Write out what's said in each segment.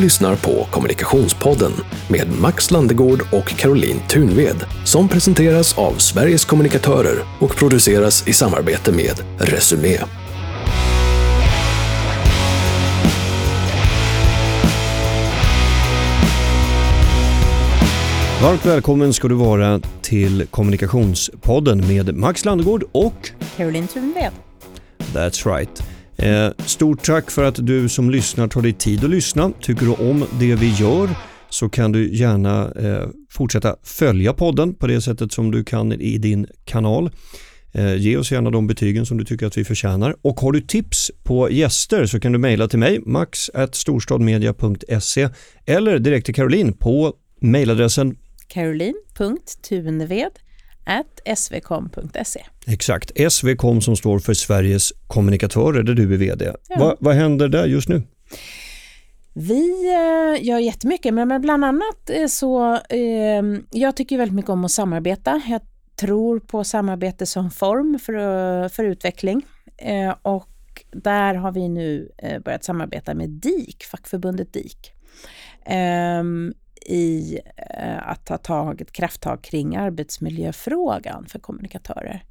Du lyssnar på Kommunikationspodden med Max Landegård och Caroline Thunved som presenteras av Sveriges kommunikatörer och produceras i samarbete med Resumé. Varmt välkommen ska du vara till Kommunikationspodden med Max Landegård och Caroline Thunved. That's right. Eh, stort tack för att du som lyssnar tar dig tid att lyssna. Tycker du om det vi gör så kan du gärna eh, fortsätta följa podden på det sättet som du kan i din kanal. Eh, ge oss gärna de betygen som du tycker att vi förtjänar. Och har du tips på gäster så kan du mejla till mig, max.storstadmedia.se eller direkt till Caroline på mejladressen caroline.tuneved svkom.se. Exakt, SVKOM som står för Sveriges kommunikatörer där du är VD. Ja. Va, vad händer där just nu? Vi eh, gör jättemycket, men bland annat eh, så, eh, jag tycker väldigt mycket om att samarbeta. Jag tror på samarbete som form för, för utveckling och där har vi nu börjat samarbeta med DIK, fackförbundet DIK i eh, att ta tag, ett krafttag kring arbetsmiljöfrågan för kommunikatörer.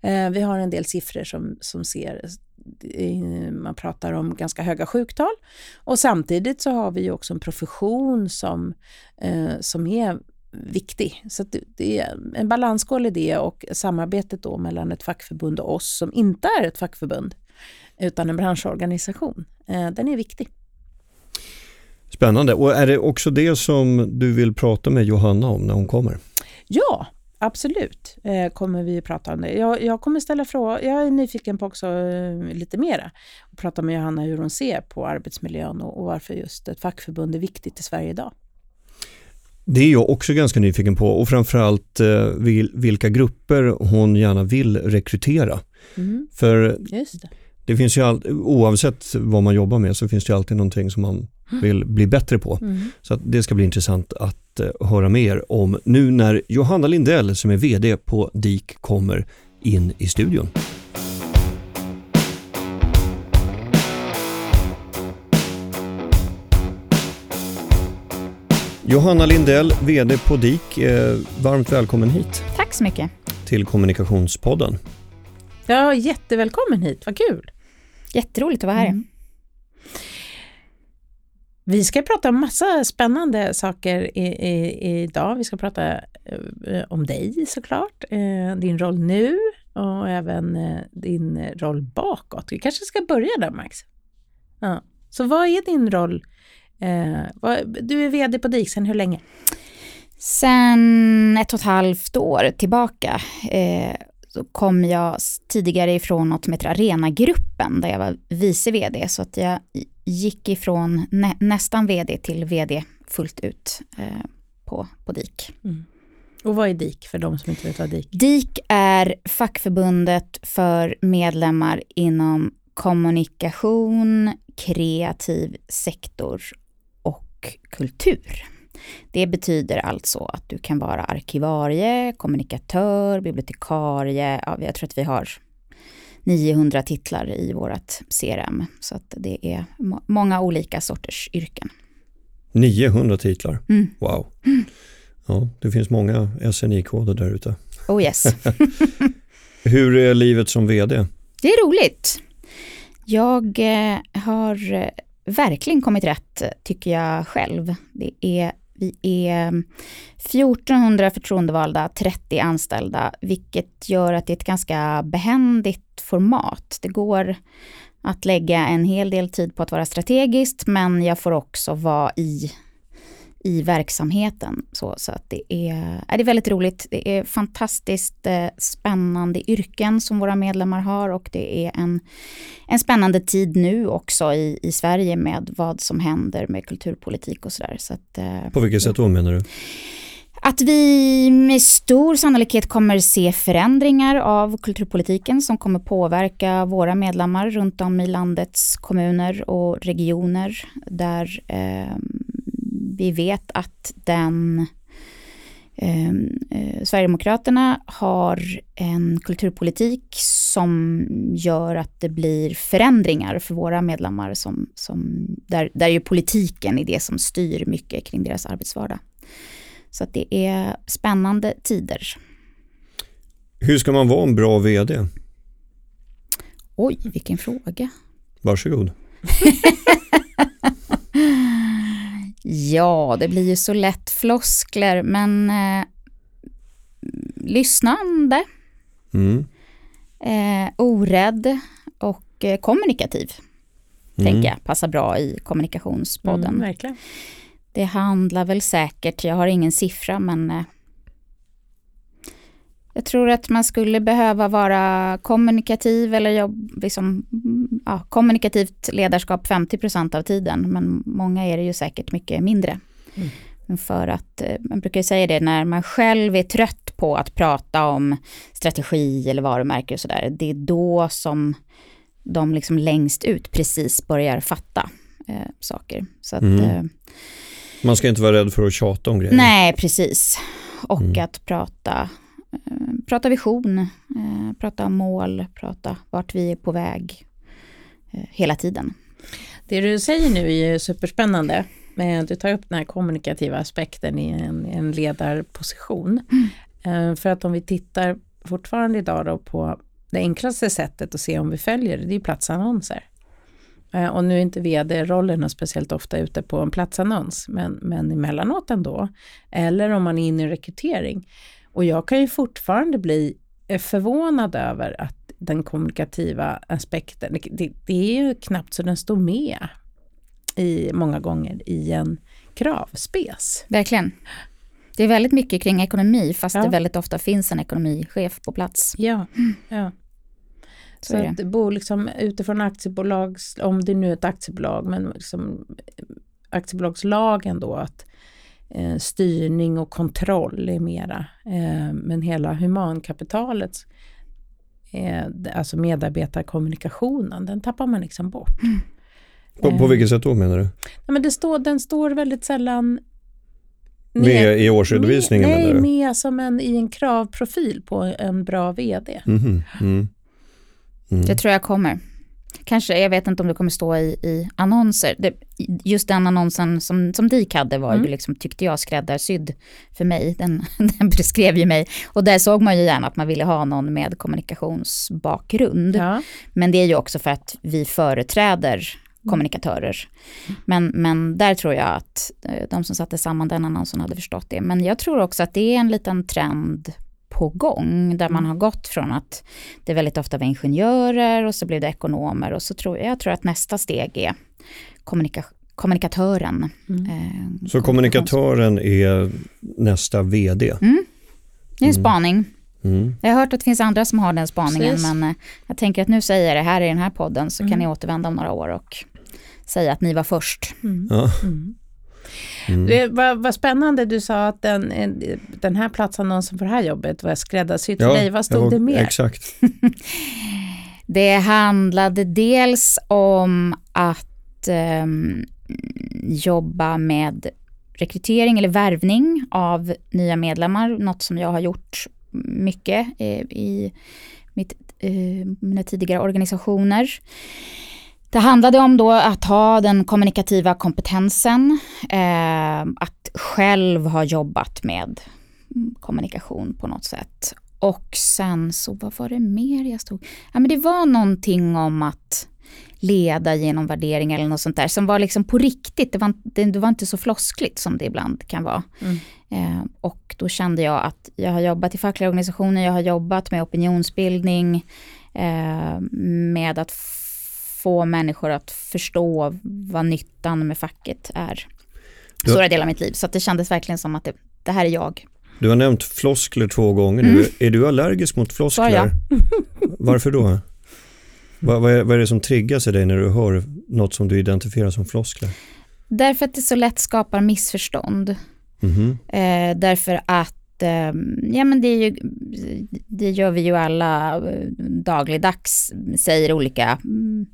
Eh, vi har en del siffror som, som ser, man pratar om ganska höga sjuktal och samtidigt så har vi också en profession som, eh, som är viktig. Så det är en balansgång i det och samarbetet då mellan ett fackförbund och oss som inte är ett fackförbund utan en branschorganisation, eh, den är viktig. Spännande. Och är det också det som du vill prata med Johanna om när hon kommer? Ja, absolut eh, kommer vi att prata om det. Jag, jag kommer ställa frågor. Jag är nyfiken på också eh, lite mera och prata med Johanna hur hon ser på arbetsmiljön och, och varför just ett fackförbund är viktigt i Sverige idag. Det är jag också ganska nyfiken på och framförallt eh, vilka grupper hon gärna vill rekrytera. Mm. För det. finns ju all, oavsett vad man jobbar med så finns det alltid någonting som man vill bli bättre på. Mm. Så det ska bli intressant att uh, höra mer om nu när Johanna Lindell som är VD på DIK kommer in i studion. Johanna Lindell, VD på DIK, eh, varmt välkommen hit. Tack så mycket. Till Kommunikationspodden. Ja, jättevälkommen hit, vad kul. Jätteroligt att vara här. Mm. Vi ska prata om massa spännande saker i, i, idag. Vi ska prata eh, om dig såklart, eh, din roll nu och även eh, din roll bakåt. Vi kanske ska börja där Max? Ja. Så vad är din roll? Du är VD på DIK sedan hur länge? Sen ett och ett halvt år tillbaka så kom jag tidigare ifrån något som heter Arenagruppen där jag var vice vd. Så att jag gick ifrån nä nästan vd till vd fullt ut eh, på, på DIK. Mm. Och vad är DIK för de som inte vet vad DIK är? DIK är fackförbundet för medlemmar inom kommunikation, kreativ sektor och kultur. Det betyder alltså att du kan vara arkivarie, kommunikatör, bibliotekarie, ja, jag tror att vi har 900 titlar i vårt CRM. Så att det är må många olika sorters yrken. 900 titlar? Mm. Wow. Mm. Ja, det finns många SNI-koder där ute. Oh yes. Hur är livet som VD? Det är roligt. Jag eh, har eh, verkligen kommit rätt, tycker jag själv. Det är vi är 1400 förtroendevalda, 30 anställda, vilket gör att det är ett ganska behändigt format. Det går att lägga en hel del tid på att vara strategiskt, men jag får också vara i i verksamheten. Så, så att det är, är det väldigt roligt. Det är fantastiskt eh, spännande yrken som våra medlemmar har och det är en, en spännande tid nu också i, i Sverige med vad som händer med kulturpolitik och sådär. Så att, eh, På vilket sätt då menar du? Att vi med stor sannolikhet kommer se förändringar av kulturpolitiken som kommer påverka våra medlemmar runt om i landets kommuner och regioner där eh, vi vet att den Ehm, eh, Sverigedemokraterna har en kulturpolitik som gör att det blir förändringar för våra medlemmar som, som, där, där är politiken är det som styr mycket kring deras arbetsvardag. Så att det är spännande tider. Hur ska man vara en bra VD? Oj, vilken fråga. Varsågod. ja, det blir ju så lätt floskler, men eh, lyssnande, mm. eh, orädd och eh, kommunikativ. Mm. Tänker jag passar bra i kommunikationspodden. Mm, verkligen. Det handlar väl säkert, jag har ingen siffra, men eh, jag tror att man skulle behöva vara kommunikativ eller jobb, liksom, ja, kommunikativt ledarskap 50% av tiden, men många är det ju säkert mycket mindre. Mm. För att, eh, man brukar säga det, när man själv är trött på att prata om strategi eller varumärke och sådär, det är då som de liksom längst ut precis börjar fatta eh, saker. Så att, mm. eh, man ska inte vara rädd för att tjata om grejer. Nej, precis. Och mm. att prata prata vision, eh, prata mål, prata vart vi är på väg eh, hela tiden. Det du säger nu är ju superspännande. Du tar upp den här kommunikativa aspekten i en, en ledarposition. Mm. För att om vi tittar fortfarande idag då på det enklaste sättet att se om vi följer det, det är platsannonser. Och nu är inte vd-rollerna speciellt ofta ute på en platsannons, men, men emellanåt ändå. Eller om man är inne i rekrytering. Och jag kan ju fortfarande bli eh, förvånad över att den kommunikativa aspekten, det, det är ju knappt så den står med i, många gånger i en kravspes. Verkligen. Det är väldigt mycket kring ekonomi fast ja. det väldigt ofta finns en ekonomichef på plats. Ja, ja. Så, så att det bor liksom utifrån aktiebolags, om det nu är ett aktiebolag, men liksom aktiebolagslagen då att eh, styrning och kontroll är mera. Eh, men hela humankapitalet, eh, alltså medarbetarkommunikationen, den tappar man liksom bort. Mm. På, på vilket sätt då menar du? Ja, men det står, den står väldigt sällan med, med i årsredovisningen? Med, nej, med som en, i en kravprofil på en bra VD. Mm, mm. Mm. Det tror jag kommer. Kanske, jag vet inte om det kommer stå i, i annonser. Det, just den annonsen som, som DIK hade var mm. ju liksom, tyckte jag, skräddarsydd för mig. Den, den beskrev ju mig. Och där såg man ju gärna att man ville ha någon med kommunikationsbakgrund. Ja. Men det är ju också för att vi företräder mm. kommunikatörer. Men, men där tror jag att eh, de som satte samman den annonsen hade förstått det. Men jag tror också att det är en liten trend på gång, där man mm. har gått från att det väldigt ofta var ingenjörer och så blev det ekonomer och så tror jag, jag tror att nästa steg är kommunika kommunikatören. Mm. Eh, så kommunikatören är nästa VD? Mm. Det är en mm. spaning. Mm. Jag har hört att det finns andra som har den spaningen Precis. men eh, jag tänker att nu säger jag det här i den här podden så kan mm. ni återvända om några år och säga att ni var först. Ja. Mm. Det var, var spännande, du sa att den, den här platsannonsen för det här jobbet var skräddarsydd för dig. Vad stod ja, det mer? Exakt. det handlade dels om att um, jobba med rekrytering eller värvning av nya medlemmar, något som jag har gjort mycket i, i mitt, mina tidigare organisationer. Det handlade om då att ha den kommunikativa kompetensen, eh, att själv ha jobbat med kommunikation på något sätt. Och sen så, vad var det mer jag stod? Ja men det var någonting om att leda genom värdering eller något sånt där som var liksom på riktigt. Det var, det, det var inte så floskligt som det ibland kan vara. Mm. Eh, och då kände jag att jag har jobbat i fackliga organisationer, jag har jobbat med opinionsbildning, eh, med att få människor att förstå vad nyttan med facket är. Stora delar av mitt liv. Så det kändes verkligen som att det, det här är jag. Du har nämnt floskler två gånger nu. Mm. Är du allergisk mot floskler? Ja, Varför då? Vad, vad, är, vad är det som triggas i dig när du hör något som du identifierar som floskler? Därför att det så lätt skapar missförstånd. Mm. Eh, därför att Eh, ja, men det, är ju, det gör vi ju alla eh, dagligdags, säger olika mm,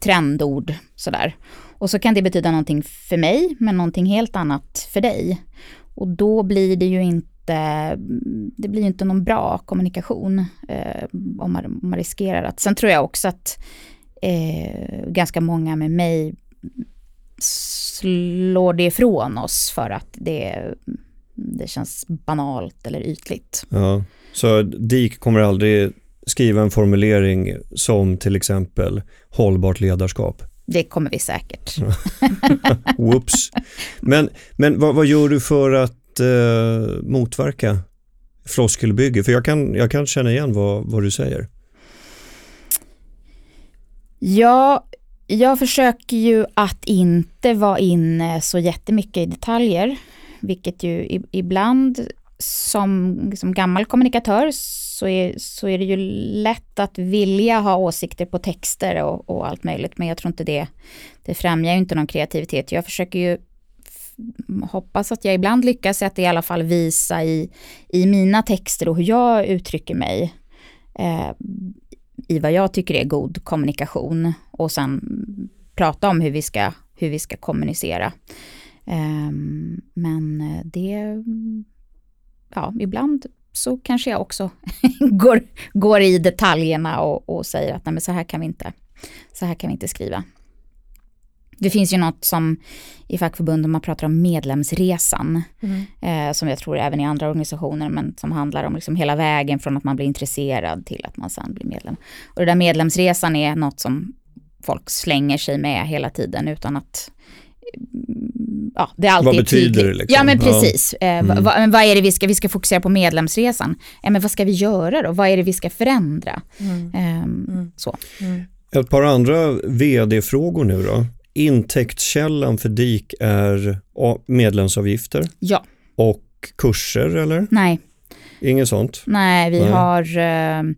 trendord sådär. Och så kan det betyda någonting för mig, men någonting helt annat för dig. Och då blir det ju inte det blir inte någon bra kommunikation eh, om, man, om man riskerar att... Sen tror jag också att eh, ganska många med mig slår det ifrån oss för att det, det känns banalt eller ytligt. Ja, så DIK kommer aldrig skriva en formulering som till exempel hållbart ledarskap? Det kommer vi säkert. Whoops. Men, men vad, vad, gör du för att eh, motverka floskelbygge? För jag kan, jag kan känna igen vad, vad du säger. Ja, jag försöker ju att inte vara inne så jättemycket i detaljer, vilket ju ibland som, som gammal kommunikatör så är, så är det ju lätt att vilja ha åsikter på texter och, och allt möjligt, men jag tror inte det, det främjar ju inte någon kreativitet. Jag försöker ju hoppas att jag ibland lyckas att i alla fall visa i, i mina texter och hur jag uttrycker mig. Eh, i vad jag tycker är god kommunikation och sen prata om hur vi ska, hur vi ska kommunicera. Um, men det, ja, ibland så kanske jag också går, går i detaljerna och, och säger att nej, men så här kan vi inte, så här kan vi inte skriva. Det finns ju något som i fackförbunden man pratar om medlemsresan, mm. eh, som jag tror även i andra organisationer, men som handlar om liksom hela vägen från att man blir intresserad till att man sen blir medlem. Och det där medlemsresan är något som folk slänger sig med hela tiden utan att ja, det är alltid vad betyder det? Liksom? Ja, men precis. Ja. Eh, mm. vad, vad, är det vi ska, vi ska fokusera på medlemsresan? Ja, men vad ska vi göra då? Vad är det vi ska förändra? Mm. Mm. Så. Mm. Ett par andra vd-frågor nu då. Intäktskällan för DIK är medlemsavgifter? Ja. Och kurser eller? Nej. Inget sånt? Nej, vi Nej. har uh,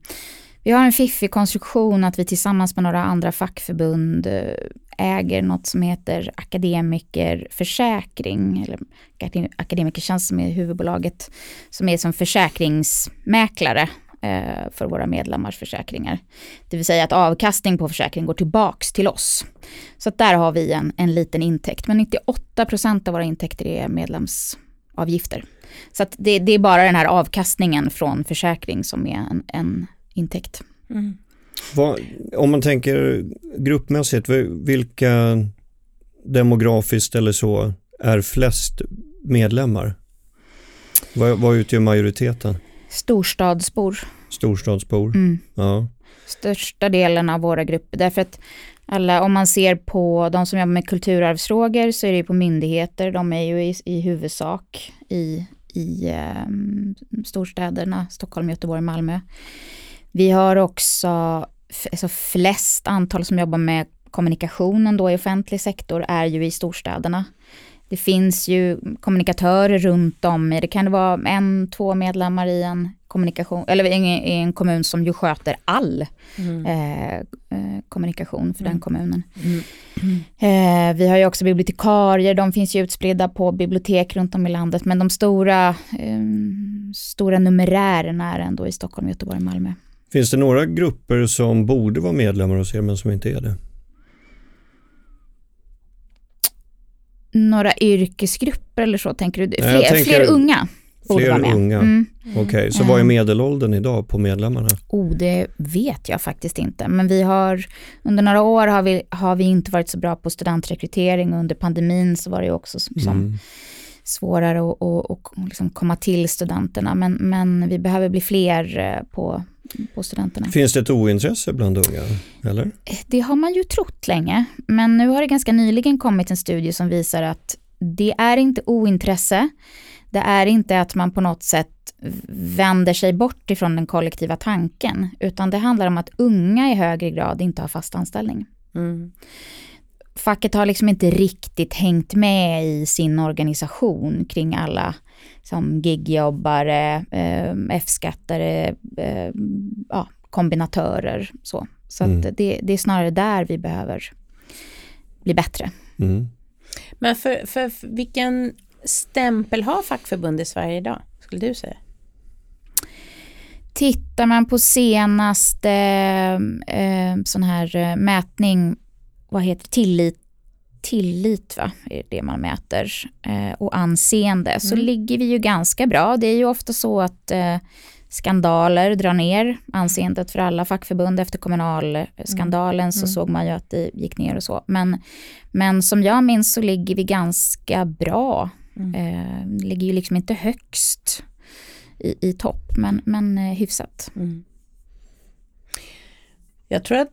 vi har en fiffig konstruktion att vi tillsammans med några andra fackförbund eh, äger något som heter akademikerförsäkring, eller Akademikertjänst som är huvudbolaget, som är som försäkringsmäklare eh, för våra medlemmars försäkringar. Det vill säga att avkastning på försäkring går tillbaks till oss. Så att där har vi en, en liten intäkt, men 98 procent av våra intäkter är medlemsavgifter. Så att det, det, är bara den här avkastningen från försäkring som är en, en intäkt. Mm. Vad, om man tänker gruppmässigt, vilka demografiskt eller så är flest medlemmar? Vad, vad utgör majoriteten? Storstadsbor. Storstadsbor, mm. ja. Största delen av våra grupper, därför att alla, om man ser på de som jobbar med kulturarvsfrågor så är det ju på myndigheter, de är ju i, i huvudsak i, i um, storstäderna, Stockholm, Göteborg, Malmö. Vi har också alltså flest antal som jobbar med kommunikationen då i offentlig sektor är ju i storstäderna. Det finns ju kommunikatörer runt om i, det kan vara en, två medlemmar i en kommunikation, eller i en kommun som ju sköter all mm. eh, eh kommunikation för mm. den kommunen. Mm. Eh, vi har ju också bibliotekarier, de finns ju utspridda på bibliotek runt om i landet, men de stora, eh, stora numerärerna är ändå i Stockholm, Göteborg och Malmö. Finns det några grupper som borde vara medlemmar hos er men som inte är det? Några yrkesgrupper eller så tänker du? Fler, tänker, fler unga med. unga, mm. okej. Okay. Så vad är medelåldern idag på medlemmarna? Oh, det vet jag faktiskt inte. Men vi har, under några år har vi, har vi inte varit så bra på studentrekrytering och under pandemin så var det också som, mm. Svårare att, att, att liksom komma till studenterna. Men, men vi behöver bli fler eh, på på studenterna. Finns det ett ointresse bland unga? Eller? Det har man ju trott länge, men nu har det ganska nyligen kommit en studie som visar att det är inte ointresse, det är inte att man på något sätt vänder sig bort ifrån den kollektiva tanken, utan det handlar om att unga i högre grad inte har fast anställning. Mm. Facket har liksom inte riktigt hängt med i sin organisation kring alla som gigjobbare, eh, F-skattare, eh, ja, kombinatörer. Så, så mm. det, det, är snarare där vi behöver bli bättre. Mm. Men för, för, vilken stämpel har fackförbund i Sverige idag, skulle du säga? Tittar man på senaste eh, sån här eh, mätning, vad heter tillit tillit, va? är det man mäter, eh, och anseende, så mm. ligger vi ju ganska bra. Det är ju ofta så att eh, skandaler drar ner anseendet för alla fackförbund. Efter kommunalskandalen mm. så mm. såg man ju att det gick ner och så. Men, men som jag minns så ligger vi ganska bra. Mm. Eh, ligger ju liksom inte högst i, i topp, men, men eh, hyfsat. Mm. Jag tror att,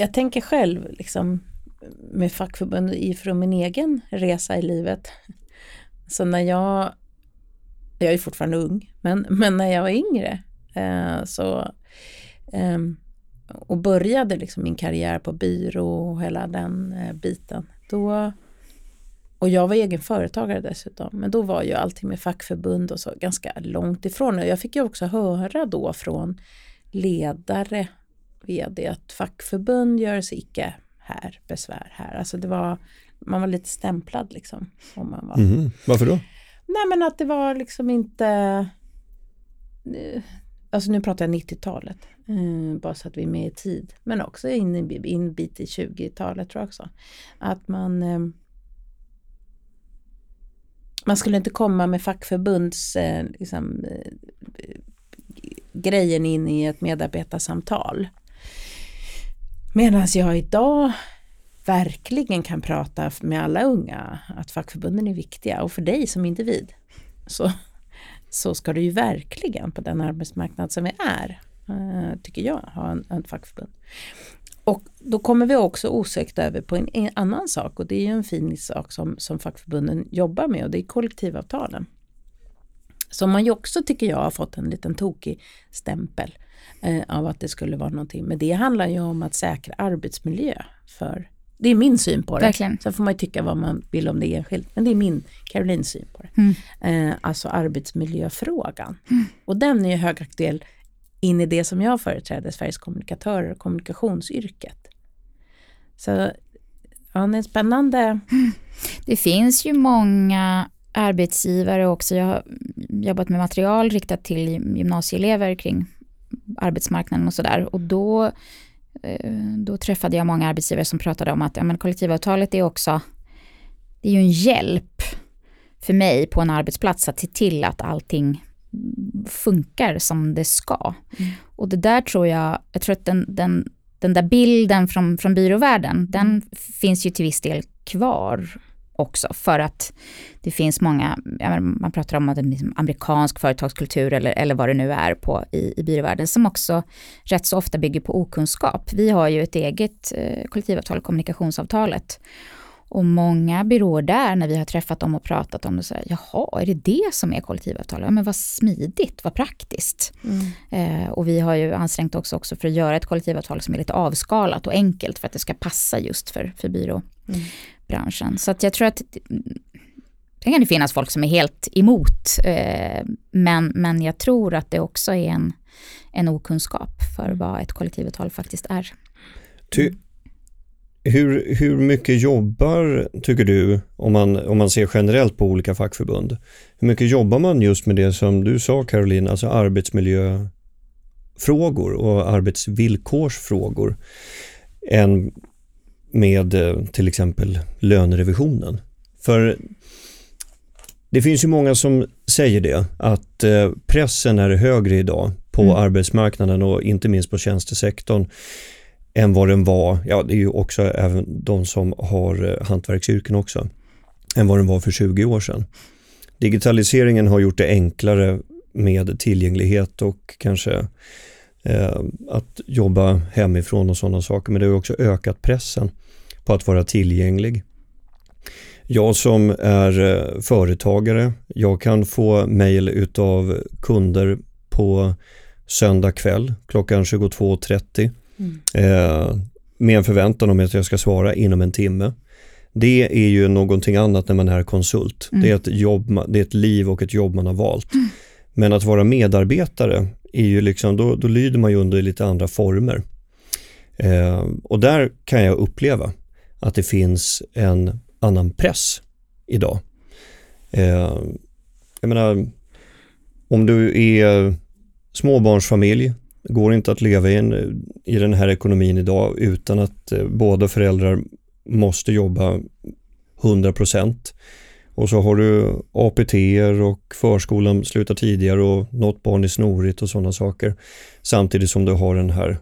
jag tänker själv liksom med fackförbund ifrån min egen resa i livet. Så när jag, jag är fortfarande ung, men, men när jag var yngre eh, så eh, och började liksom min karriär på byrå och hela den eh, biten, då och jag var egen företagare dessutom, men då var ju allting med fackförbund och så ganska långt ifrån. Och jag fick ju också höra då från ledare, vd, att fackförbund gör sig icke här, besvär här. Alltså det var, man var lite stämplad liksom. Om man var. Mm. Varför då? Nej men att det var liksom inte Alltså nu pratar jag 90-talet, eh, bara så att vi är med i tid. Men också in, in bit i 20-talet tror jag också. Att man eh, man skulle inte komma med fackförbunds eh, liksom, grejen in i ett medarbetarsamtal. Medan jag idag verkligen kan prata med alla unga att fackförbunden är viktiga och för dig som individ så, så ska du ju verkligen på den arbetsmarknad som vi är, eh, tycker jag, ha en, en fackförbund. Och då kommer vi också osökt över på en, en, annan sak och det är ju en fin sak som, som fackförbunden jobbar med och det är kollektivavtalen. Som man ju också tycker jag har fått en liten tokig stämpel eh, av att det skulle vara någonting. Men det handlar ju om att säkra arbetsmiljö för det är min syn på det. Verkligen. Sen får man tycka vad man vill om det enskilt. Men det är min, Carolines syn på det. Mm. Eh, alltså arbetsmiljöfrågan. Mm. Och den är ju högaktuell in i det som jag företräder, Sveriges kommunikatörer och kommunikationsyrket. Så ja, det är spännande. Det finns ju många arbetsgivare också. Jag har jobbat med material riktat till gymnasieelever kring arbetsmarknaden och sådär. Och då, eh, då träffade jag många arbetsgivare som pratade om att ja, men kollektivavtalet är också, det är ju en hjälp för mig på en arbetsplats att se till att allting funkar som det ska. Mm. Och det där tror jag, jag tror att den, den, den där bilden från, från byråvärlden, den finns ju till viss del kvar också för att det finns många, man pratar om att det är liksom amerikansk företagskultur eller, eller vad det nu är på i, i byråvärlden som också rätt så ofta bygger på okunskap. Vi har ju ett eget eh, kollektivavtal, kommunikationsavtalet och många byråer där, när vi har träffat dem och pratat om det, så här, jaha, är det det som är kollektivavtal? Ja, men vad smidigt, vad praktiskt. Mm. Eh, och vi har ju ansträngt oss också för att göra ett kollektivavtal som är lite avskalat och enkelt för att det ska passa just för, för byråbranschen. Mm branschen. Så att jag tror att det kan det finnas folk som är helt emot, eh, men, men jag tror att det också är en, en okunskap för vad ett kollektivavtal faktiskt är. Ty hur, hur mycket jobbar, tycker du, om man, om man ser generellt på olika fackförbund, hur mycket jobbar man just med det som du sa Caroline, alltså arbetsmiljöfrågor och arbetsvillkorsfrågor än med eh, till exempel lönerevisionen? För det finns ju många som säger det, att eh, pressen är högre idag på mm. arbetsmarknaden och inte minst på tjänstesektorn än vad den var, ja det är ju också även de som har eh, hantverksyrken också, än vad den var för 20 år sedan. Digitaliseringen har gjort det enklare med tillgänglighet och kanske eh, att jobba hemifrån och sådana saker, men det har också ökat pressen på att vara tillgänglig. Jag som är eh, företagare, jag kan få mejl utav kunder på söndag kväll klockan 22.30 Mm. Eh, med en förväntan om att jag ska svara inom en timme. Det är ju någonting annat när man är konsult. Mm. Det, är ett jobb, det är ett liv och ett jobb man har valt. Mm. Men att vara medarbetare, är ju liksom, då, då lyder man ju under lite andra former. Eh, och där kan jag uppleva att det finns en annan press idag. Eh, jag menar, om du är småbarnsfamilj, går inte att leva i, en, i den här ekonomin idag utan att eh, båda föräldrar måste jobba 100 och så har du APT och förskolan slutar tidigare och något barn är snorigt och sådana saker. Samtidigt som du har den här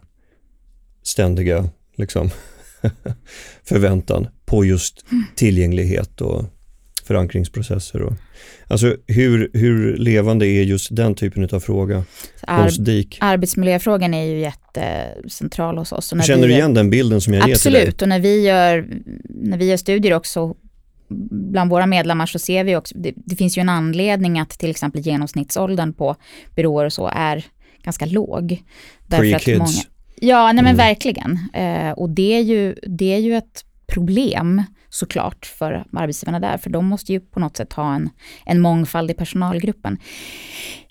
ständiga liksom, förväntan på just tillgänglighet och förankringsprocesser. Och, alltså hur, hur levande är just den typen av fråga Ar hos DIK? Arbetsmiljöfrågan är ju jättecentral hos oss. Känner du igen den bilden som jag absolut, ger till dig? Absolut, och när vi, gör, när vi gör studier också bland våra medlemmar så ser vi också, det, det, finns ju en anledning att till exempel genomsnittsåldern på byråer och så är ganska låg. Pre-kids. Många, ja, nej men mm. verkligen. Eh, och det är, ju, det är ju ett problem såklart för arbetsgivarna där, för de måste ju på något sätt ha en, en mångfald i personalgruppen.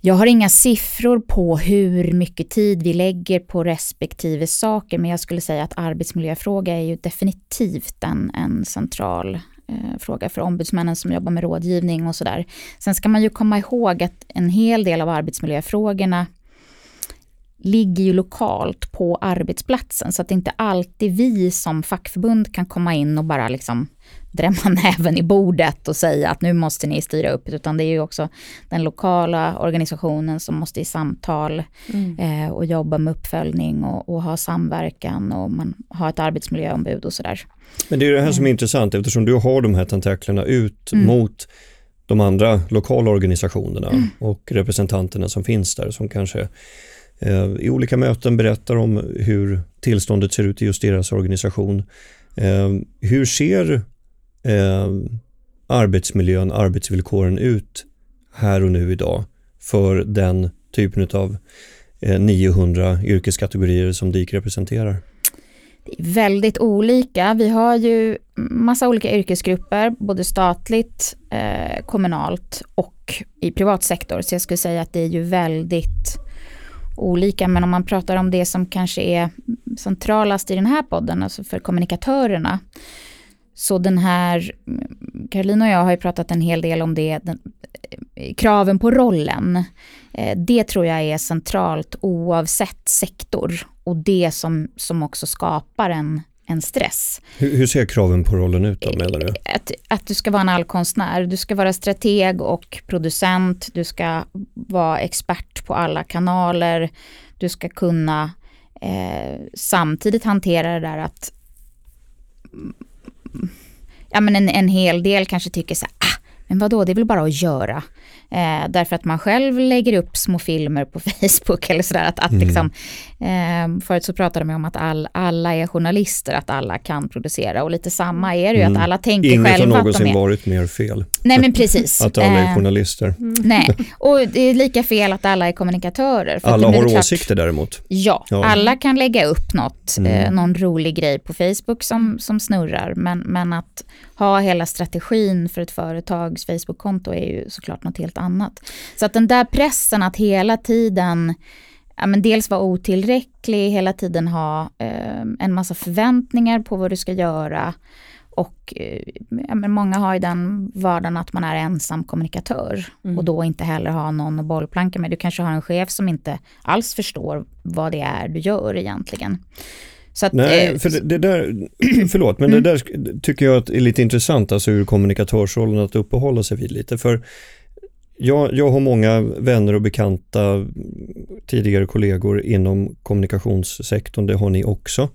Jag har inga siffror på hur mycket tid vi lägger på respektive saker, men jag skulle säga att arbetsmiljöfråga är ju definitivt en, en central eh, fråga för ombudsmännen som jobbar med rådgivning och sådär. Sen ska man ju komma ihåg att en hel del av arbetsmiljöfrågorna ligger ju lokalt på arbetsplatsen så att det inte alltid vi som fackförbund kan komma in och bara liksom drämma näven i bordet och säga att nu måste ni styra upp utan det är ju också den lokala organisationen som måste i samtal mm. eh, och jobba med uppföljning och, och, ha samverkan och man har ett arbetsmiljöombud och sådär. Men det är det här som är mm. intressant eftersom du har de här tentaklerna ut mm. mot de andra lokala organisationerna mm. och representanterna som finns där som kanske Eh, i olika möten berättar om hur tillståndet ser ut i just deras organisation. Eh, hur ser eh, arbetsmiljön, arbetsvillkoren ut här och nu idag för den typen av eh, 900 yrkeskategorier som DIK representerar? Det är väldigt olika. Vi har ju massa olika yrkesgrupper, både statligt, eh, kommunalt och i privat sektor. Så jag skulle säga att det är ju väldigt olika, men om man pratar om det som kanske är centralast i den här podden, alltså för kommunikatörerna, så den här, Caroline och jag har ju pratat en hel del om det, den, kraven på rollen. Eh, det tror jag är centralt oavsett sektor och det som, som också skapar en, en stress. Hur, hur, ser kraven på rollen ut då menar du? Att, att du ska vara en allkonstnär, du ska vara strateg och producent, du ska vara expert på alla kanaler, du ska kunna eh, samtidigt hantera det där att ja, men en, en hel del kanske tycker så här, ah, men vadå, det är väl bara att göra. Eh, därför att man själv lägger upp små filmer på Facebook eller sådär. Att, att mm. liksom, eh, förut så pratade de om att all, alla är journalister, att alla kan producera. Och lite samma är det ju, mm. att alla tänker Inget själva har någonsin varit mer fel. Nej men precis. att alla är eh, journalister. Mm. Nej, och det är lika fel att alla är kommunikatörer. alla har klart, åsikter däremot. Ja, ja, alla kan lägga upp något, mm. eh, någon rolig grej på Facebook som, som snurrar. Men, men att ha hela strategin för ett företags Facebook-konto är ju såklart något helt annat. Så att den där pressen att hela tiden ja, men dels vara otillräcklig, hela tiden ha eh, en massa förväntningar på vad du ska göra. Och eh, ja, men många har ju den vardagen att man är ensam kommunikatör mm. och då inte heller har någon att bollplanka med. Du kanske har en chef som inte alls förstår vad det är du gör egentligen. Att, Nej, eh, för det, det, där, förlåt, men mm. det där tycker jag är lite intressant, alltså ur kommunikatörsrollen att uppehålla sig vid lite. För jag, jag har många vänner och bekanta tidigare kollegor inom kommunikationssektorn, det har ni också.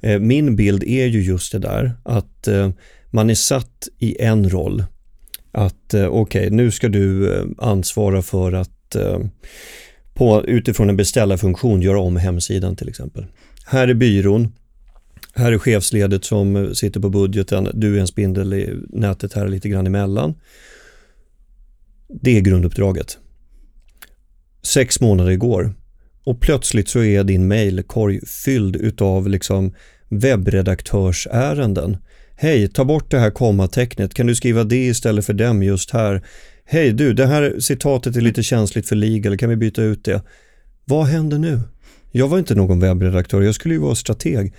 Eh, min bild är ju just det där att eh, man är satt i en roll. Att eh, okej, okay, nu ska du ansvara för att på, utifrån en beställarfunktion göra om hemsidan till exempel. Här är byrån. Här är chefsledet som sitter på budgeten. Du är en spindel i nätet här lite grann emellan. Det är grunduppdraget. Sex månader går och plötsligt så är din mailkorg fylld utav liksom webbredaktörsärenden. Hej, ta bort det här kommatecknet. Kan du skriva det istället för dem just här? Hej du, det här citatet är lite känsligt för legal. Kan vi byta ut det? Vad händer nu? Jag var inte någon webbredaktör, jag skulle ju vara strateg.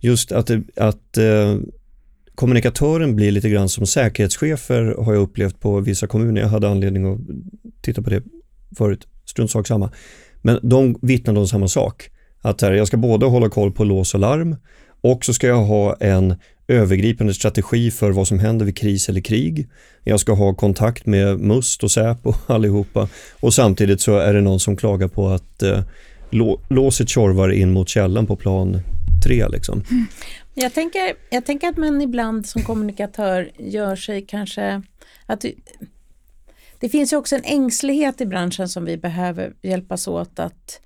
Just att, att eh, kommunikatören blir lite grann som säkerhetschefer har jag upplevt på vissa kommuner. Jag hade anledning att titta på det förut, strunt sak samma. Men de vittnade om samma sak. Att här, jag ska både hålla koll på lås och larm och så ska jag ha en övergripande strategi för vad som händer vid kris eller krig. Jag ska ha kontakt med MUST och Säpo allihopa och samtidigt så är det någon som klagar på att eh, låset tjorvar in mot källan på plan tre. Liksom. Mm. Jag, tänker, jag tänker att man ibland som kommunikatör gör sig kanske att det finns ju också en ängslighet i branschen som vi behöver hjälpas åt att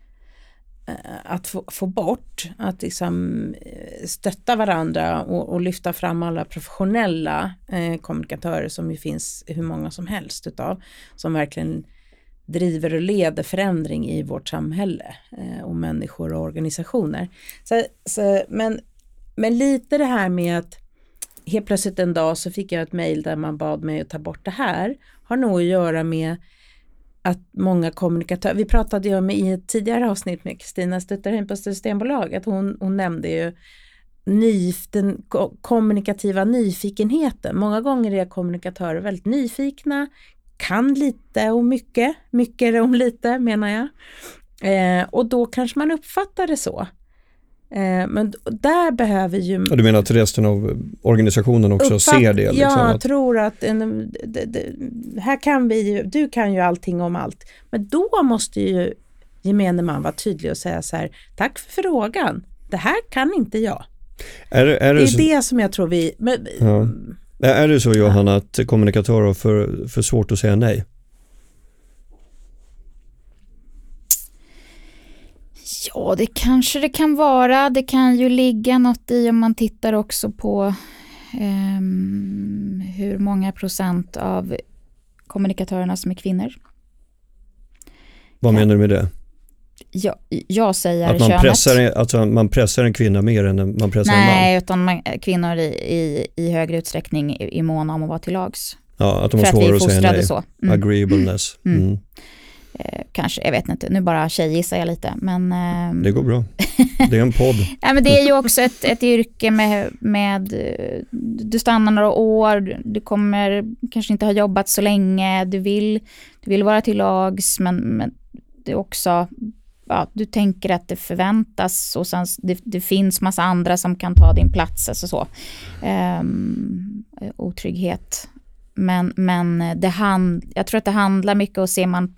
eh, att få, få, bort, att liksom eh, stötta varandra och, och lyfta fram alla professionella eh, kommunikatörer som ju finns hur många som helst utav, som verkligen driver och leder förändring i vårt samhälle eh, och människor och organisationer. Så, så, men, men lite det här med att helt plötsligt en dag så fick jag ett mejl där man bad mig att ta bort det här, har nog att göra med att många kommunikatörer, vi pratade ju om i ett tidigare avsnitt med Kristina Stutterheim på Systembolaget, hon, hon nämnde ju nyf, den kommunikativa nyfikenheten. Många gånger är kommunikatörer väldigt nyfikna, kan lite och mycket, mycket om lite menar jag. Eh, och då kanske man uppfattar det så. Eh, men där behöver ju... Ja, du menar att resten av organisationen också uppfatt... ser det? Liksom, jag att... tror att en, det, det, här kan vi ju, du kan ju allting om allt. Men då måste ju gemene man vara tydlig och säga så här, tack för frågan, det här kan inte jag. Är, är det, det är så... det som jag tror vi... Men, ja. Är det så Johanna att kommunikatörer har för, för svårt att säga nej? Ja, det kanske det kan vara. Det kan ju ligga något i om man tittar också på um, hur många procent av kommunikatörerna som är kvinnor. Vad menar du med det? Jag, jag säger att man könet. Pressar, alltså man pressar en kvinna mer än man pressar Nej, en man? Nej, utan man, kvinnor i, i, i högre utsträckning är, måna om att vara till lags. Ja, att de har svårare att säga nej. Så. Mm. Agreeableness. Mm. Mm. Eh, kanske, jag vet inte, nu bara tjejgissar jag lite. Men, eh, det går bra. Det är en podd. ja, men det är ju också ett, ett yrke med, med, du stannar några år, du kommer kanske inte ha jobbat så länge, du vill, du vill vara till lags, men, men det är också, ja, du tänker att det förväntas och sen det, det finns massa andra som kan ta din plats, alltså så. Um, otrygghet. Men, men det hand, jag tror att det handlar mycket och ser man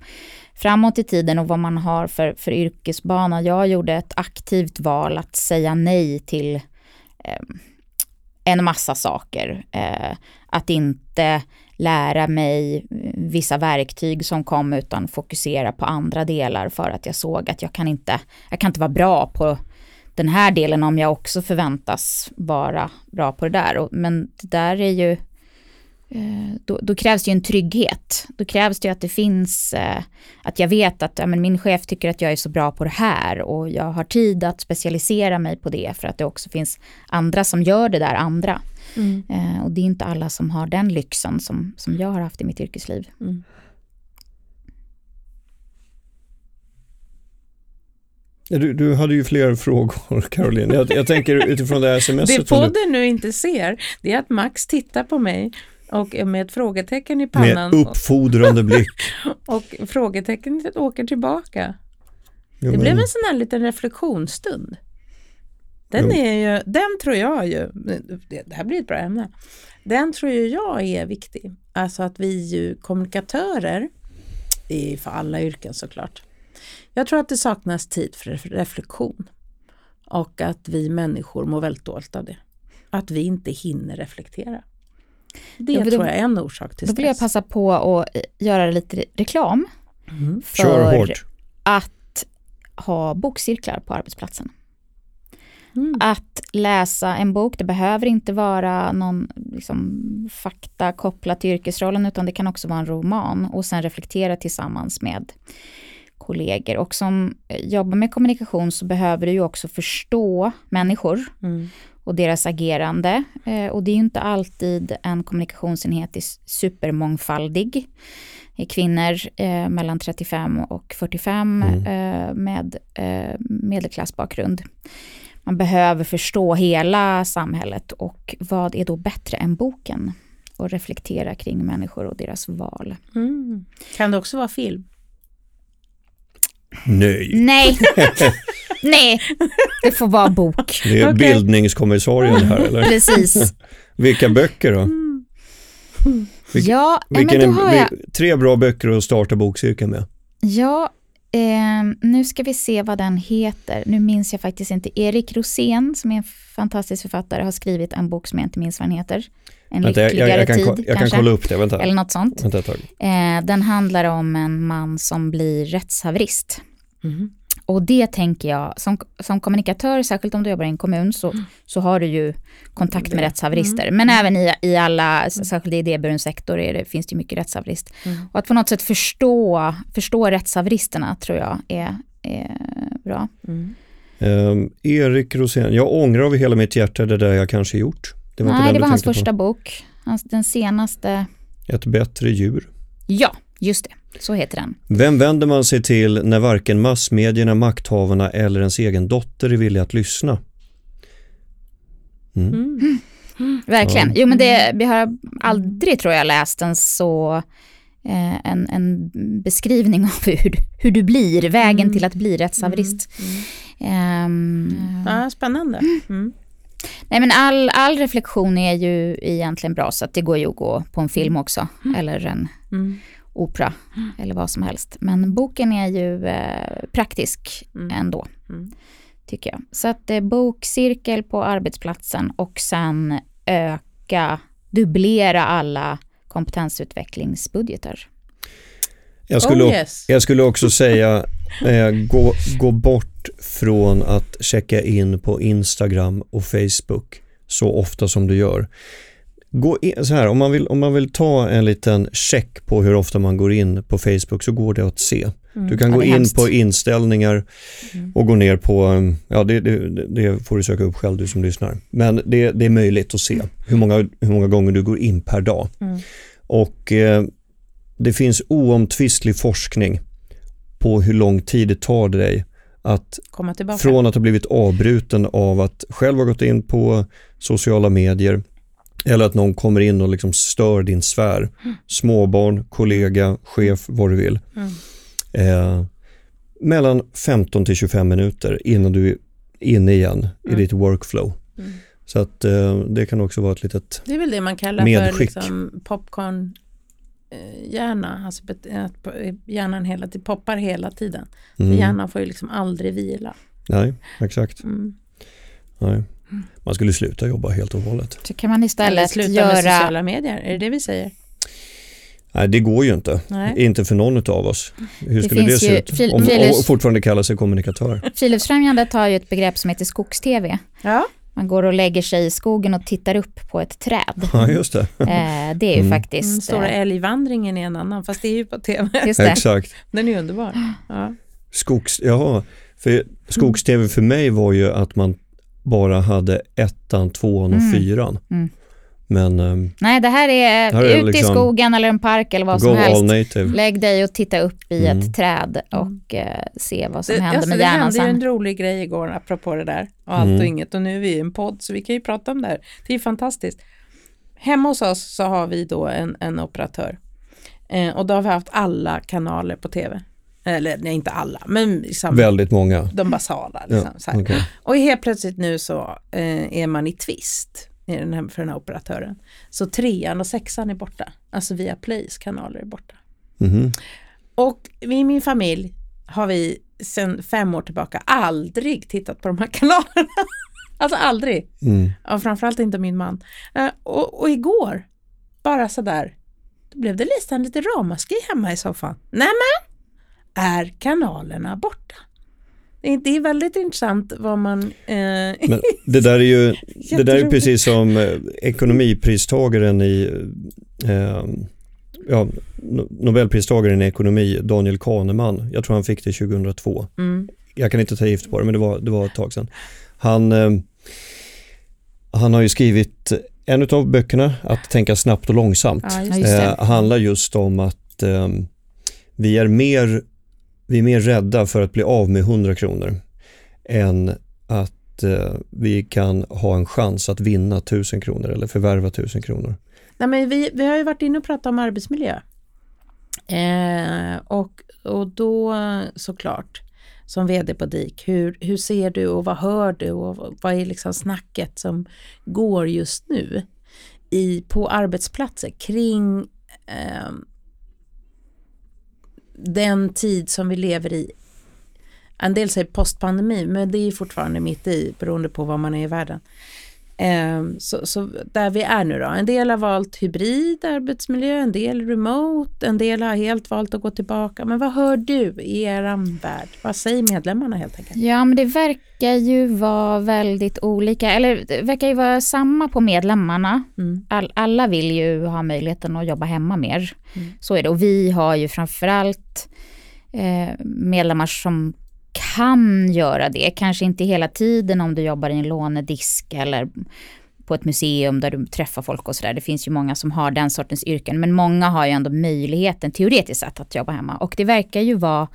framåt i tiden och vad man har för, för yrkesbana. Jag gjorde ett aktivt val att säga nej till eh, en massa saker. Eh, att inte lära mig vissa verktyg som kom utan fokusera på andra delar för att jag såg att jag kan inte, jag kan inte vara bra på den här delen om jag också förväntas vara bra på det där. Men det där är ju då, då, krävs det ju en trygghet. Då krävs det ju att det finns, eh, att jag vet att ja, men min chef tycker att jag är så bra på det här och jag har tid att specialisera mig på det för att det också finns andra som gör det där andra. Mm. Eh, och det är inte alla som har den lyxen som, som jag har haft i mitt yrkesliv. Mm. Du, du, hade ju fler frågor, Caroline. Jag, jag tänker utifrån det här sms Det podden nu inte ser, det är att Max tittar på mig och med ett frågetecken i pannan. Med uppfordrande blick. och frågetecknet åker tillbaka. Jo, det blev en sån här liten reflektionsstund. Den, jo. är ju, den tror jag ju, det här blir ett bra ämne, den tror ju jag är viktig. Alltså att vi ju kommunikatörer, det är för alla yrken såklart. Jag tror att det saknas tid för reflektion och att vi människor mår väldigt dåligt av det. Att vi inte hinner reflektera. Det ja, tror jag är en orsak till stress. Då vill jag passa på att göra lite reklam mm. för att ha bokcirklar på arbetsplatsen. Mm. Att läsa en bok, det behöver inte vara någon liksom, fakta kopplat till yrkesrollen utan det kan också vara en roman och sen reflektera tillsammans med kollegor. Och som jobbar med kommunikation så behöver du ju också förstå människor. Mm och deras agerande. Eh, och det är ju inte alltid en kommunikationsenhet är supermångfaldig. Kvinnor eh, mellan 35 och 45 mm. eh, med eh, medelklassbakgrund. Man behöver förstå hela samhället och vad är då bättre än boken? Och reflektera kring människor och deras val. Mm. Kan det också vara film? Nej. Nej. Nej, det får vara bok. Det är okay. bildningskommissarien här eller? Precis. Vilka böcker då? Mm. Vil ja, vilken men då har jag... Tre bra böcker att starta bokcirkeln med. Ja, eh, nu ska vi se vad den heter. Nu minns jag faktiskt inte. Erik Rosén, som är en fantastisk författare, har skrivit en bok som jag inte minns vad den heter. En vänta, lyckligare jag, jag, jag kan, tid, Jag kanske. kan kolla upp det, vänta. Eller något sånt. Vänta eh, den handlar om en man som blir rättshaverist. Mm. Och det tänker jag, som, som kommunikatör, särskilt om du jobbar i en kommun, så, mm. så har du ju kontakt med rättshaverister. Mm. Men även i, i alla, mm. särskilt i idéburen sektor, är det, finns det mycket rättshaverist. Mm. Och att på något sätt förstå, förstå rättshaveristerna tror jag är, är bra. Um, Erik Rosén, jag ångrar av hela mitt hjärta det där jag kanske gjort. Det var Nej, det var hans första på. bok. Hans, den senaste. Ett bättre djur. Ja, just det. Så heter den. Vem vänder man sig till när varken massmedierna, makthavarna eller ens egen dotter är villiga att lyssna? Mm. Mm. Mm. Verkligen. Jo men det, vi har aldrig tror jag läst en så eh, en, en beskrivning av hur, hur du blir, vägen mm. till att bli rättshaverist. Um, ja, spännande. Nej men all, all reflektion är ju egentligen bra så att det går ju att gå på en film också eller en opera mm. eller vad som helst. Men boken är ju eh, praktisk mm. ändå, mm. tycker jag. Så att eh, bokcirkel på arbetsplatsen och sen öka, dubblera alla kompetensutvecklingsbudgetar. Jag skulle, oh, yes. jag skulle också säga, eh, gå, gå bort från att checka in på Instagram och Facebook så ofta som du gör gå in, så här, om, man vill, om man vill ta en liten check på hur ofta man går in på Facebook så går det att se. Mm. Du kan ja, gå in hemskt. på inställningar mm. och gå ner på, ja det, det, det, får du söka upp själv du som lyssnar. Men det, det är möjligt att se hur många, hur många gånger du går in per dag. Mm. Och eh, det finns oomtvistlig forskning på hur lång tid det tar dig att från att ha blivit avbruten av att själv ha gått in på sociala medier eller att någon kommer in och liksom stör din sfär. Mm. Småbarn, kollega, chef, vad du vill. Mm. Eh, mellan 15 till 25 minuter innan du är inne igen mm. i ditt workflow. Mm. Så att eh, det kan också vara ett litet Det är väl det man kallar medskick. för liksom popcorn eh, hjärna, alltså att hjärnan hela tiden poppar hela tiden. Mm. Hjärnan får ju liksom aldrig vila. Nej, exakt. Mm. Nej. Man skulle sluta jobba helt och hållet. Så kan man istället Eller sluta göra... med sociala medier, är det det vi säger? Nej, det går ju inte. Nej. Inte för någon av oss. Hur skulle det, det se ut? Om, och fortfarande kalla sig kommunikatör. Friluftsfrämjandet har ju ett begrepp som heter skogs-tv. Ja. Man går och lägger sig i skogen och tittar upp på ett träd. Ja, just det. Eh, det är ju mm. faktiskt... Den stora eh, älgvandringen är en annan, fast det är ju på tv. Just det. Exakt. Den är underbar. Ja. Skogs, jaha, för skogs-tv för mig var ju att man bara hade ettan, tvåan och mm. fyran. Mm. Men, um, Nej, det här är, här är ut liksom, i skogen eller en park eller vad som helst. Lägg dig och titta upp i mm. ett träd och uh, se vad som det, händer alltså, med hjärnan sen. Det hände ju en rolig grej igår apropå det där och allt och mm. inget och nu är vi i en podd så vi kan ju prata om det här. Det är fantastiskt. Hemma hos oss så har vi då en, en operatör eh, och då har vi haft alla kanaler på tv. Eller nej, inte alla, men liksom, väldigt många. De basala. Liksom, ja, okay. Och helt plötsligt nu så eh, är man i tvist i den här, för den här operatören. Så trean och sexan är borta. Alltså via Plays kanaler är borta. Mm. Och i min familj har vi sedan fem år tillbaka aldrig tittat på de här kanalerna. alltså aldrig. Mm. Och framförallt inte min man. Eh, och, och igår, bara sådär, då blev det nästan lite ramaskri hemma i soffan. Nämen! Är kanalerna borta. Det är väldigt intressant vad man... Eh... Men det där är ju det där är precis som eh, ekonomipristagaren i eh, ja, Nobelpristagaren i ekonomi, Daniel Kahneman. Jag tror han fick det 2002. Mm. Jag kan inte ta gift på det, men det var, det var ett tag sedan. Han, eh, han har ju skrivit en av böckerna, Att tänka snabbt och långsamt, ja, eh, handlar just om att eh, vi är mer vi är mer rädda för att bli av med 100 kronor än att eh, vi kan ha en chans att vinna 1000 kronor eller förvärva 1000 kronor. Nej, men vi, vi har ju varit inne och pratat om arbetsmiljö. Eh, och, och då såklart som vd på DIK. Hur, hur ser du och vad hör du och vad är liksom snacket som går just nu i, på arbetsplatser kring eh, den tid som vi lever i. En del säger postpandemi, men det är fortfarande mitt i beroende på var man är i världen. Ehm, så, så, där vi är nu då, en del har valt hybrid arbetsmiljö, en del remote, en del har helt valt att gå tillbaka. Men vad hör du i er värld? Vad säger medlemmarna helt enkelt? Ja, men det verkar ju vara väldigt olika, eller det verkar ju vara samma på medlemmarna. Mm. All, alla vill ju ha möjligheten att jobba hemma mer. Mm. Så är det. Och vi har ju framförallt eh, medlemmar som kan göra det, kanske inte hela tiden om du jobbar i en lånedisk eller på ett museum där du träffar folk och sådär. Det finns ju många som har den sortens yrken, men många har ju ändå möjligheten teoretiskt sett att jobba hemma och det verkar ju vara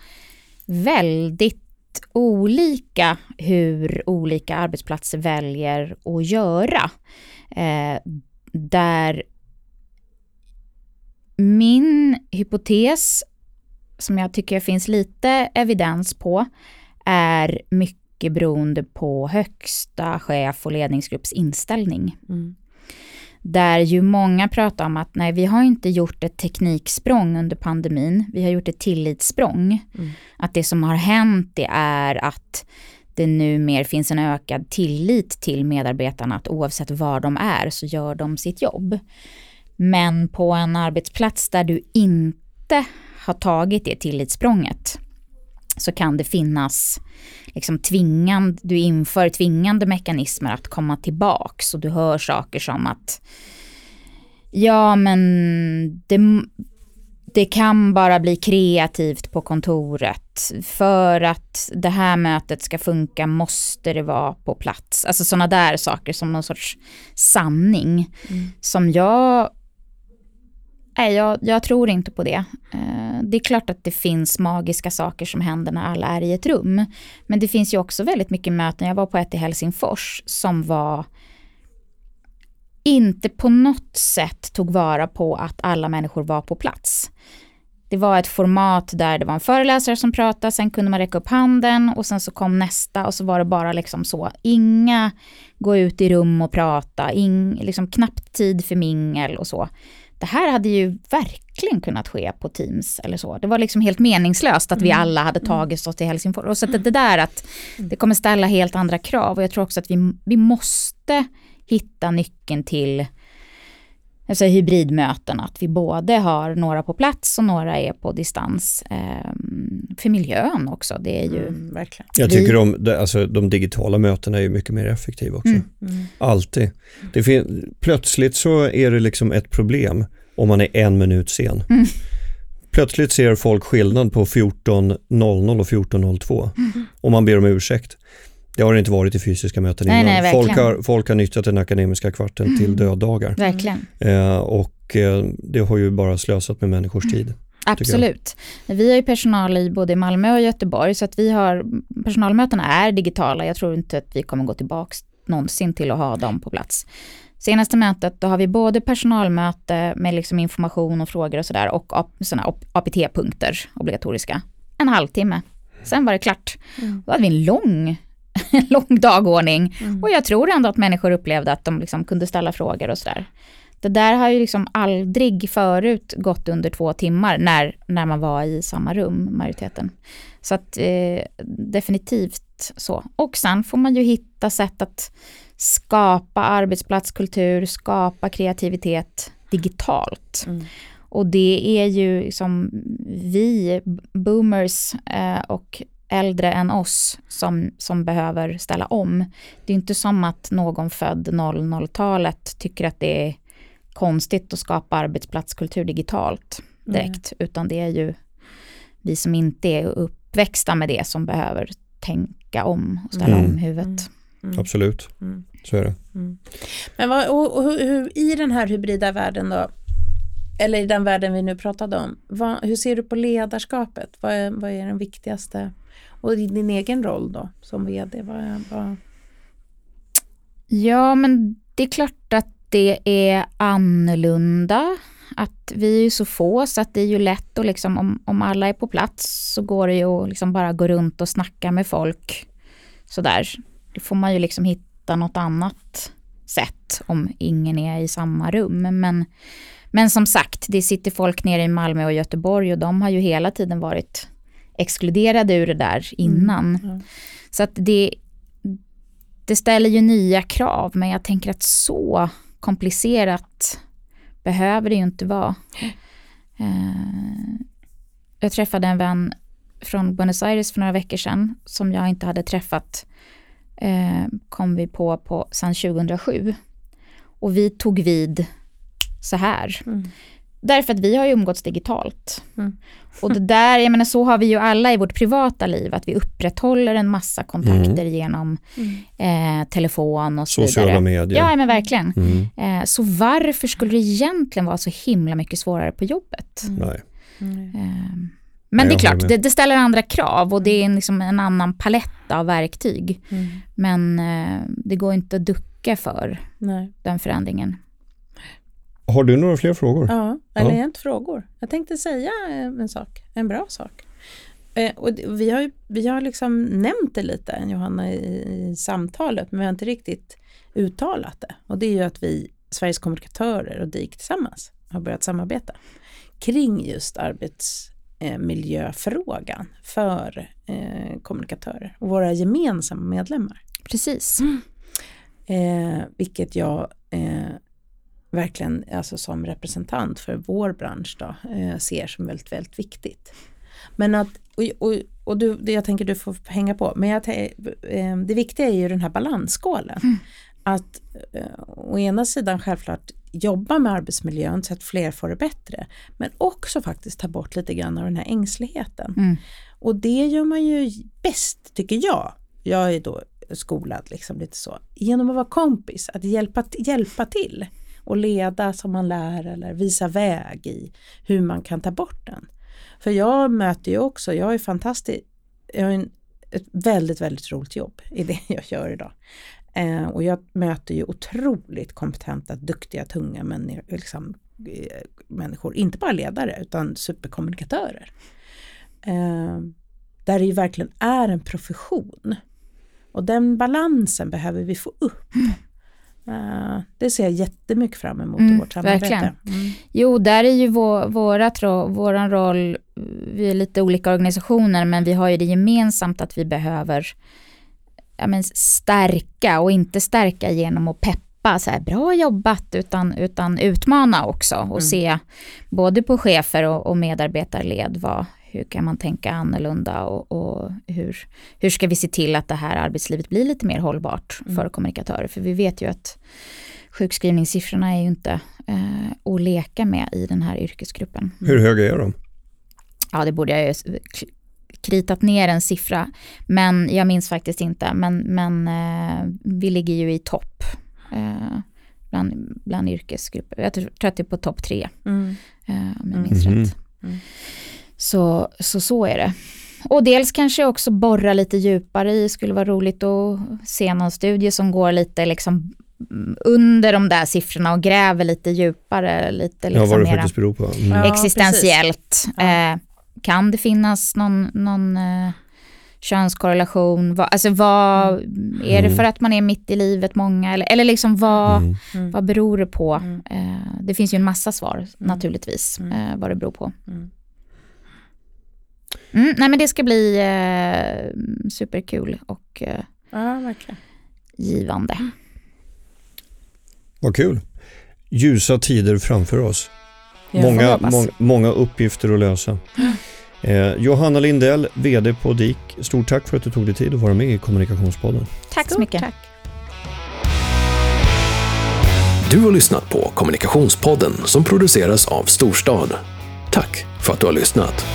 väldigt olika hur olika arbetsplatser väljer att göra. Eh, där min hypotes som jag tycker finns lite evidens på är mycket beroende på högsta chef och ledningsgrupps inställning. Mm. Där ju många pratar om att nej, vi har inte gjort ett tekniksprång under pandemin, vi har gjort ett tillitssprång. Mm. Att det som har hänt det är att det nu mer finns en ökad tillit till medarbetarna att oavsett var de är så gör de sitt jobb. Men på en arbetsplats där du inte har tagit det tillitssprånget så kan det finnas liksom tvingande, du inför tvingande mekanismer att komma tillbaks och du hör saker som att ja men det, det kan bara bli kreativt på kontoret. För att det här mötet ska funka måste det vara på plats. Alltså sådana där saker som någon sorts sanning. Mm. Som jag Nej, jag, jag, tror inte på det. Eh, det är klart att det finns magiska saker som händer när alla är i ett rum. Men det finns ju också väldigt mycket möten. Jag var på ett i Helsingfors som var inte på något sätt tog vara på att alla människor var på plats. Det var ett format där det var en föreläsare som pratade, sen kunde man räcka upp handen och sen så kom nästa och så var det bara liksom så, inga gå ut i rum och prata, ing, liksom knappt tid för mingel och så det här hade ju verkligen kunnat ske på Teams eller så. Det var liksom helt meningslöst att vi mm. alla hade mm. tagit oss till Helsingfors. Och så att det där att det kommer ställa helt andra krav och jag tror också att vi, vi måste hitta nyckeln till alltså hybridmöten, att vi både har några på plats och några är på distans. Ehm, för miljön också, det är ju... Mm, verkligen. Jag tycker de, alltså, de digitala mötena är mycket mer effektiva också. Mm. Mm. Alltid. Det fin- plötsligt så är det liksom ett problem om man är en minut sen. Mm. Plötsligt ser folk skillnad på 14.00 och 14.02 mm. och man ber om ursäkt. Det har det inte varit i fysiska möten nej, innan. Nej, folk, har, folk har nyttjat den akademiska kvarten mm. till döddagar. Verkligen. Eh, och eh, det har ju bara slösat med människors mm. tid. Absolut. Vi har ju personal i både Malmö och Göteborg så att vi har, personalmötena är digitala. Jag tror inte att vi kommer gå tillbaka någonsin till att ha dem på plats. Senaste mötet då har vi både personalmöte med liksom information och frågor och sådär och sådana APT-punkter obligatoriska. En halvtimme. Sen var det klart. Mm. Då hade vi en lång lång dagordning. Mm. Och jag tror ändå att människor upplevde att de liksom kunde ställa frågor och sådär. Det där har ju liksom aldrig förut gått under två timmar när, när man var i samma rum, majoriteten. Så att eh, definitivt så. Och sen får man ju hitta sätt att skapa arbetsplatskultur, skapa kreativitet digitalt. Mm. Och det är ju som vi boomers eh, och äldre än oss som, som behöver ställa om. Det är inte som att någon född 00-talet tycker att det är konstigt att skapa arbetsplatskultur digitalt direkt, mm. utan det är ju vi som inte är uppväxta med det som behöver tänka om och ställa mm. om huvudet. Mm. mm. Absolut, mm. så är det. Mm. Men vad, och, och hur, i den här hybrida världen då, eller i den världen vi nu pratade om, vad, hur ser du på ledarskapet? Vad är, vad är den viktigaste och i din egen roll då som vd? Vad, vad... Ja, men det är klart att det är annorlunda Att vi är så få så att det är ju lätt att liksom, om, om alla är på plats så går det ju att liksom bara gå runt och snacka med folk sådär. Då får man ju liksom hitta något annat sätt om ingen är i samma rum. Men, men som sagt, det sitter folk nere i Malmö och Göteborg och de har ju hela tiden varit exkluderade ur det där innan. Mm. Mm. Så att det, det ställer ju nya krav, men jag tänker att så komplicerat behöver det ju inte vara. Uh, jag träffade en vän från Buenos Aires för några veckor sedan som jag inte hade träffat uh, kom vi på, på sedan 2007. Och vi tog vid så här. Mm. Därför att vi har ju umgåtts digitalt. Mm. Och det där, jag menar så har vi ju alla i vårt privata liv, att vi upprätthåller en massa kontakter mm. genom mm. eh, telefon och så Sociala vidare. medier. Ja, men verkligen. Mm. Eh, så varför skulle det egentligen vara så himla mycket svårare på jobbet? Mm. Nej. Eh, men det är klart, det, det, ställer andra krav och det är en, liksom en annan palett av verktyg. Mm. Men eh, det går inte att ducka för Nej. den förändringen. Har du några fler frågor? Ja, eller ja. inte frågor. Jag tänkte säga en sak, en bra sak. Eh, och vi har, vi har liksom nämnt det lite, Johanna, i, i samtalet, men vi har inte riktigt uttalat det. Och det är ju att vi, Sveriges kommunikatörer och DIK tillsammans, har börjat samarbeta kring just arbetsmiljöfrågan för eh, kommunikatörer och våra gemensamma medlemmar. Precis. Mm. Eh, vilket jag eh, verkligen alltså som representant för vår bransch då, eh, ser som väldigt, väldigt viktigt. Men att, och, och, och du, jag tänker du får hänga på, men jag, eh, det viktiga är ju den här balansskålen. Mm. Att eh, å ena sidan självklart jobba med arbetsmiljön så att fler får det bättre, men också faktiskt ta bort lite grann av den här ängsligheten. Mm. Och det gör man ju bäst, tycker jag. Jag är då skolad liksom lite så, genom att vara kompis, att hjälpa, hjälpa till och leda som man lär eller visa väg i hur man kan ta bort den. För jag möter ju också, jag är fantastisk, jag har en, ett väldigt, väldigt roligt jobb i det jag gör idag. Eh, och jag möter ju otroligt kompetenta, duktiga, tunga människor, liksom, eh, människor, inte bara ledare utan superkommunikatörer. Eh, där det ju verkligen är en profession. Och den balansen behöver vi få upp. Uh, det ser jag jättemycket fram emot mm, i vårt samarbete. Verkligen. Mm. Jo, där är ju vår, vårat, våran roll, vi är lite olika organisationer, men vi har ju det gemensamt att vi behöver ja, men stärka och inte stärka genom att peppa, så här, bra jobbat, utan, utan utmana också och mm. se både på chefer och, och medarbetarled vad, hur kan man tänka annorlunda och, och, hur, hur ska vi se till att det här arbetslivet blir lite mer hållbart mm. för kommunikatörer? För vi vet ju att sjukskrivningssiffrorna är ju inte eh, att leka med i den här yrkesgruppen. Hur höga är de? Ja, det borde jag ju kritat ner en siffra, men jag minns faktiskt inte. Men, men eh, vi ligger ju i topp eh, bland, bland yrkesgrupper. Jag tror att det är på topp tre, mm. eh, om jag minns mm. rätt. Mm. Så, så så är det. Och dels kanske också borra lite djupare i, skulle vara roligt att se någon studie som går lite liksom under de där siffrorna och gräver lite djupare, lite liksom ja, vad det faktiskt beror på. Mm. existentiellt. Ja, eh, kan det finnas någon, någon eh, könskorrelation? Va, alltså vad, mm. är det för att man är mitt i livet många? Eller, eller liksom vad, mm. mm. vad beror det på? Mm. Eh, det finns ju en massa svar mm. naturligtvis, eh, vad det beror på. Mm, nej men det ska bli eh, superkul och eh, ja, verkligen. givande. Vad kul. Ljusa tider framför oss. många, må, många uppgifter att lösa. Eh, Johanna Lindell, VD på DIK. Stort tack för att du tog dig tid att vara med i Kommunikationspodden. Tack så mycket. Tack. Du har lyssnat på Kommunikationspodden som produceras av Storstad. Tack för att du har lyssnat.